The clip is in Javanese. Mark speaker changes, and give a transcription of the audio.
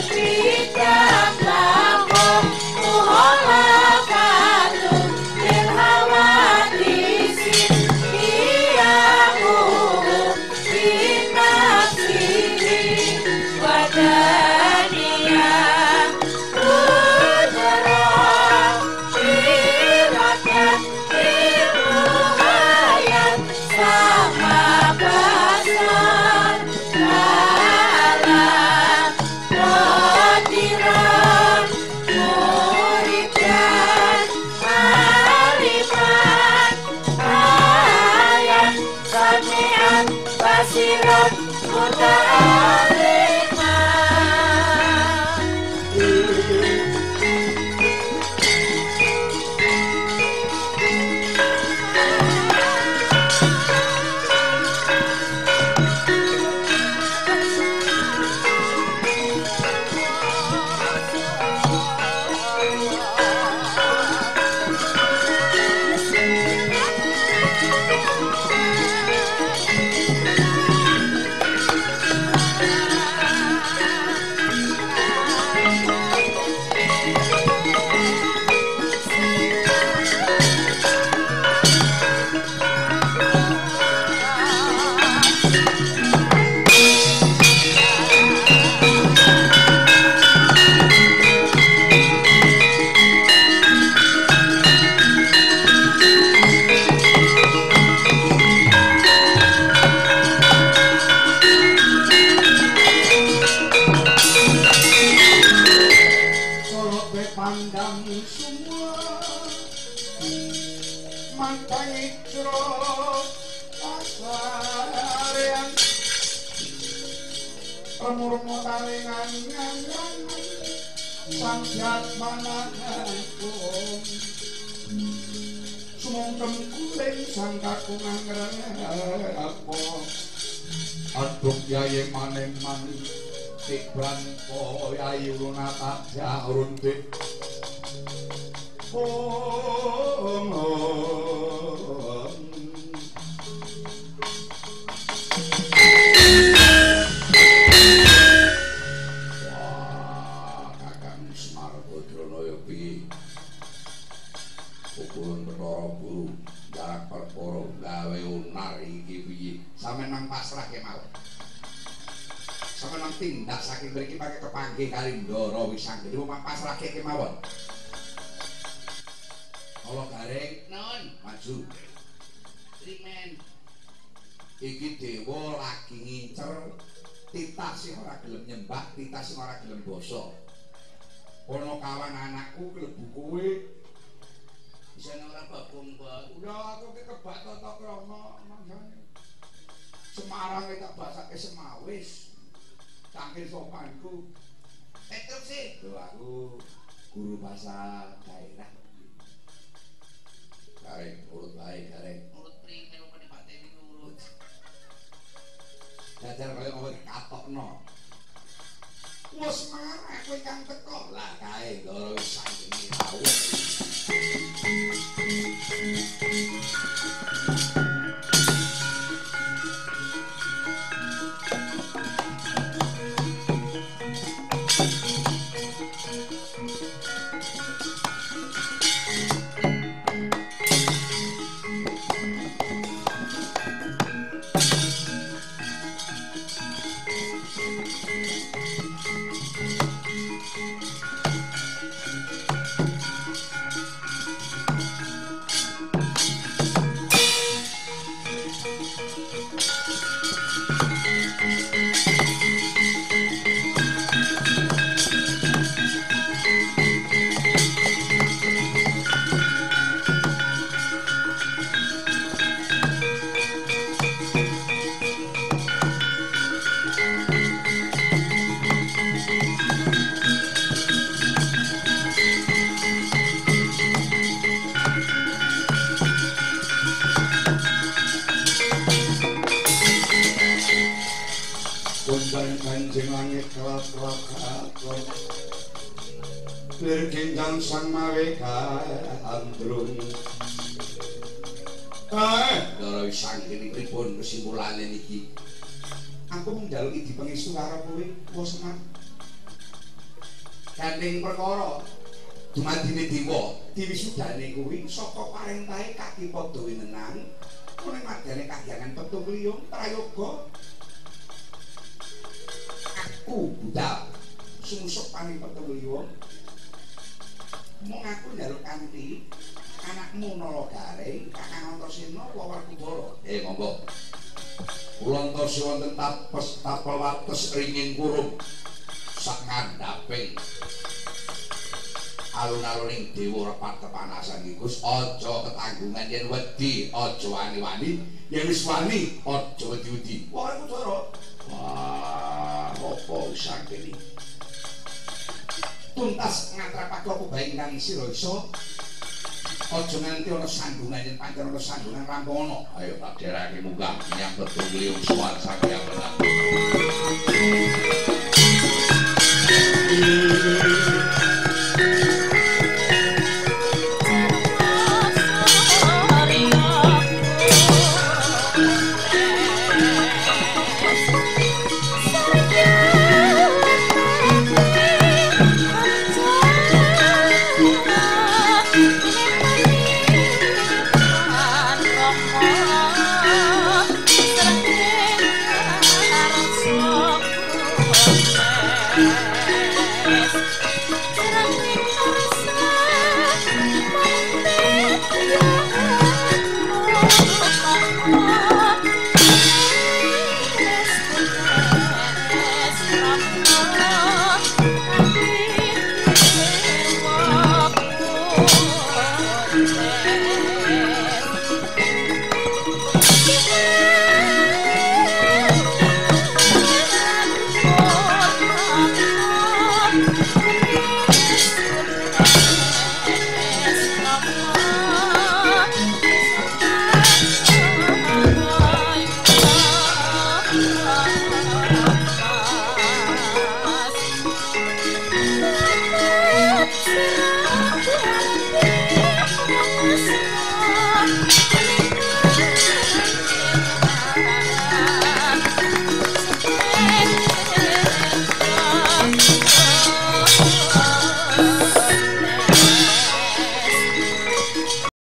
Speaker 1: Shrita
Speaker 2: remurung talingan nyanyan sang jat manahung sumungkem kuring sang kakungan ngrengap aduk yaye maning man tikban po yai uruna tak oh, oh, oh. ana tindak saking mriki pake kepangge kali ndoro wis sanget rumah pas kemawon. Kala gareng naon maju. Trimen. Iki dewa lagi ngincer titah sing ora gelem nyembah, titah sing ora gelem basa. Ana kawan anakku klebu kowe Bisa ora babung bak. Udah aku ki kebak toto krono. Semarang kita bahasa ke Semawis. saking sopanku Etuk eh, sih. Lho aku guru bahasa daerah. Kare urut baik kare urut pring kene kene Pak? Urut. Jajar kaya ngono katokno? Wes marah kowe kang teko. Lah kae loro sak iki Kuntan kanjeng langit kelap kelap kelap Berkintang sang mereka antrum Eh, kalau isang ini pripun kesimpulannya niki. Aku mendalui di pengisung karo kowe, kowe senang. Kanding perkara. Dumadine dewa, diwisudane kuwi saka parentahe Kaki Padha winenang, ora madane kahyangan petung liyung prayoga aku budal sumusuk paning petung liyong mung aku njaluk kanthi anakmu nala garing kakang antasena wawar kubara. Eh monggo. Kula antasena wonten tapes tapel wates ringin kurung sak ngandhaping. Alun-aluning dewa repat kepanasan iki Gus aja ketanggungan yen wedi aja wani-wani yen wis wani aja wedi-wedi. Wah iku sapa usah tuntas ngatrapake apa bae ingkang sira isa aja nganti ana sandungan yen pancen ana sandungan rampung ana ayo tak derake munggah menyang betung liung suar sakya menang
Speaker 1: Música